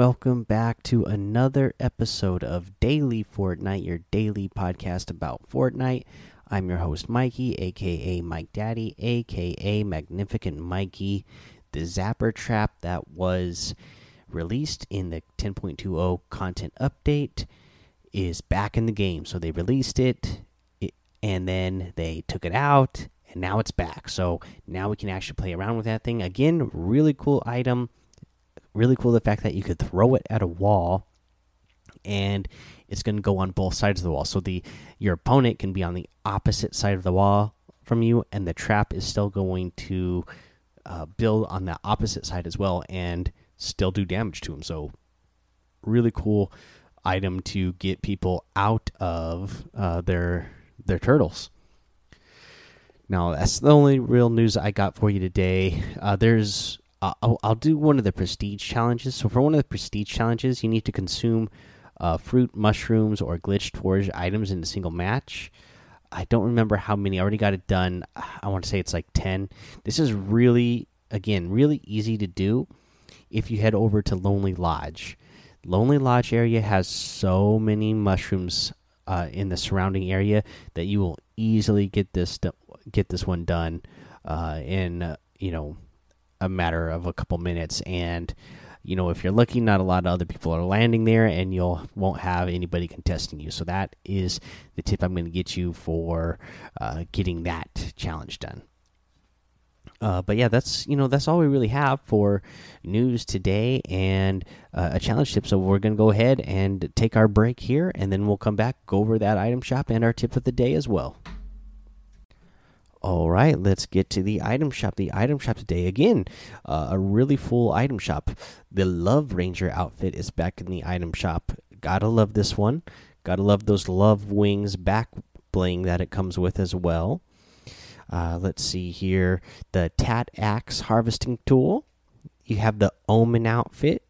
Welcome back to another episode of Daily Fortnite, your daily podcast about Fortnite. I'm your host, Mikey, aka Mike Daddy, aka Magnificent Mikey. The Zapper Trap that was released in the 10.20 content update is back in the game. So they released it, it and then they took it out, and now it's back. So now we can actually play around with that thing. Again, really cool item really cool the fact that you could throw it at a wall and it's going to go on both sides of the wall. So the your opponent can be on the opposite side of the wall from you and the trap is still going to uh, build on the opposite side as well and still do damage to him. so really cool item to get people out of uh, their their turtles. Now that's the only real news i got for you today. Uh, there's I'll, I'll, do one of the prestige challenges. So for one of the prestige challenges, you need to consume uh, fruit, mushrooms, or glitched forage items in a single match. I don't remember how many. I already got it done. I want to say it's like ten. This is really, again, really easy to do if you head over to Lonely Lodge. Lonely Lodge area has so many mushrooms uh, in the surrounding area that you will easily get this get this one done uh, in you know a matter of a couple minutes. And you know if you're lucky not a lot of other people are landing there and you'll won't have anybody contesting you. So that is the tip i'm going to get you for uh, getting that challenge done. Uh, but yeah that's you know that's all we really have for news today. And uh, a challenge tip. So we're going to go ahead and take our break here and then we'll come back go over that item shop and our tip of the day as well all right, let's get to the item shop. The item shop today, again, uh, a really full item shop. The Love Ranger outfit is back in the item shop. Gotta love this one. Gotta love those Love Wings back bling that it comes with as well. Uh, let's see here the Tat Axe harvesting tool. You have the Omen outfit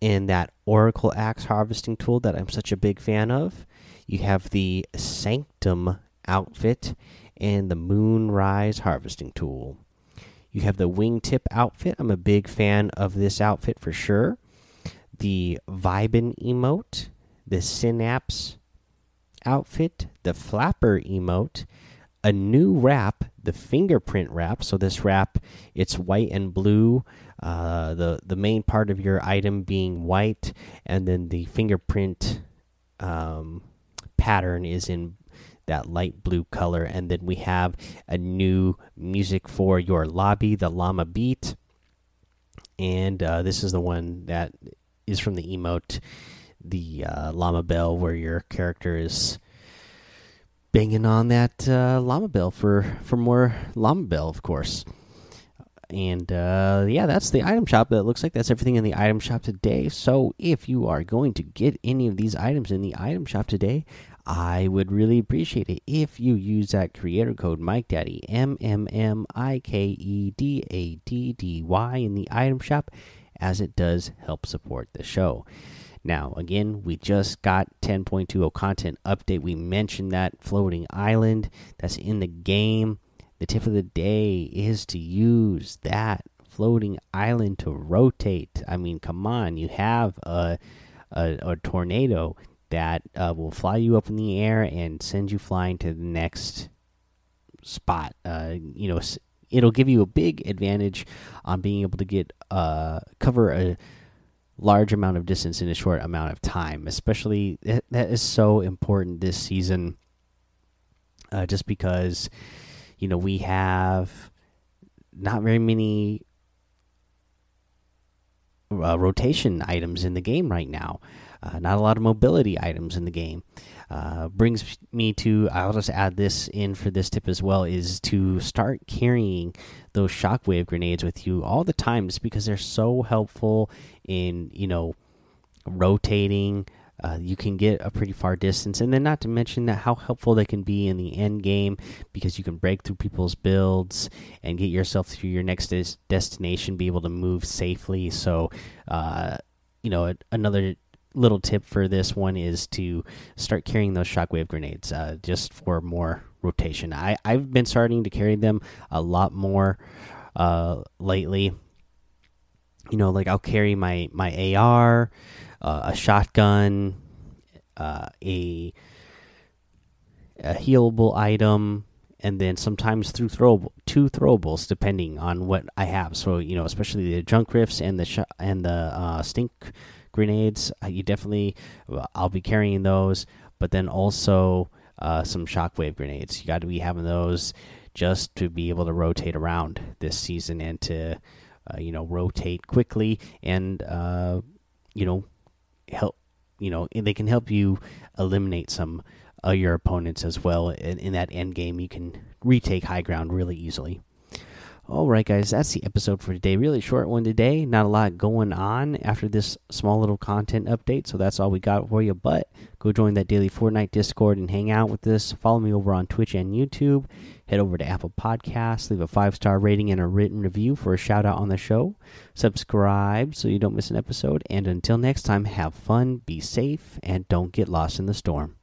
and that Oracle Axe harvesting tool that I'm such a big fan of. You have the Sanctum outfit and the Moonrise harvesting tool. You have the wingtip outfit. I'm a big fan of this outfit for sure. The Vibin emote, the Synapse outfit, the Flapper emote, a new wrap, the fingerprint wrap. So this wrap, it's white and blue. Uh, the the main part of your item being white, and then the fingerprint um, pattern is in that light blue color. And then we have a new music for your lobby, the Llama Beat. And uh, this is the one that is from the emote, the uh, Llama Bell, where your character is banging on that uh, llama bell for for more llama bell, of course. And uh, yeah, that's the item shop. That looks like that's everything in the item shop today. So if you are going to get any of these items in the item shop today, I would really appreciate it if you use that creator code Mike Daddy M M M I K E D A D D Y in the item shop, as it does help support the show. Now, again, we just got 10.20 content update. We mentioned that floating island that's in the game. The tip of the day is to use that floating island to rotate. I mean, come on, you have a a, a tornado that uh, will fly you up in the air and send you flying to the next spot. Uh, you know, it'll give you a big advantage on being able to get uh, cover a large amount of distance in a short amount of time. Especially that, that is so important this season, uh, just because you know we have not very many uh, rotation items in the game right now. Uh, not a lot of mobility items in the game. Uh, brings me to I'll just add this in for this tip as well is to start carrying those shockwave grenades with you all the time just because they're so helpful in you know rotating. Uh, you can get a pretty far distance, and then not to mention that how helpful they can be in the end game because you can break through people's builds and get yourself to your next des destination, be able to move safely. So, uh, you know, another little tip for this one is to start carrying those shockwave grenades uh, just for more rotation. I I've been starting to carry them a lot more uh, lately. you know, like I'll carry my my AR, uh, a shotgun, uh, a a healable item, and then sometimes through throw two throwables depending on what I have. So you know, especially the junk rifts and the and the uh, stink grenades. Uh, you definitely, I'll be carrying those, but then also uh, some shockwave grenades. You got to be having those just to be able to rotate around this season and to uh, you know rotate quickly and uh, you know help you know they can help you eliminate some of your opponents as well in, in that end game you can retake high ground really easily all right, guys, that's the episode for today. Really short one today. Not a lot going on after this small little content update, so that's all we got for you. But go join that daily Fortnite Discord and hang out with us. Follow me over on Twitch and YouTube. Head over to Apple Podcasts, leave a five star rating and a written review for a shout out on the show. Subscribe so you don't miss an episode. And until next time, have fun, be safe, and don't get lost in the storm.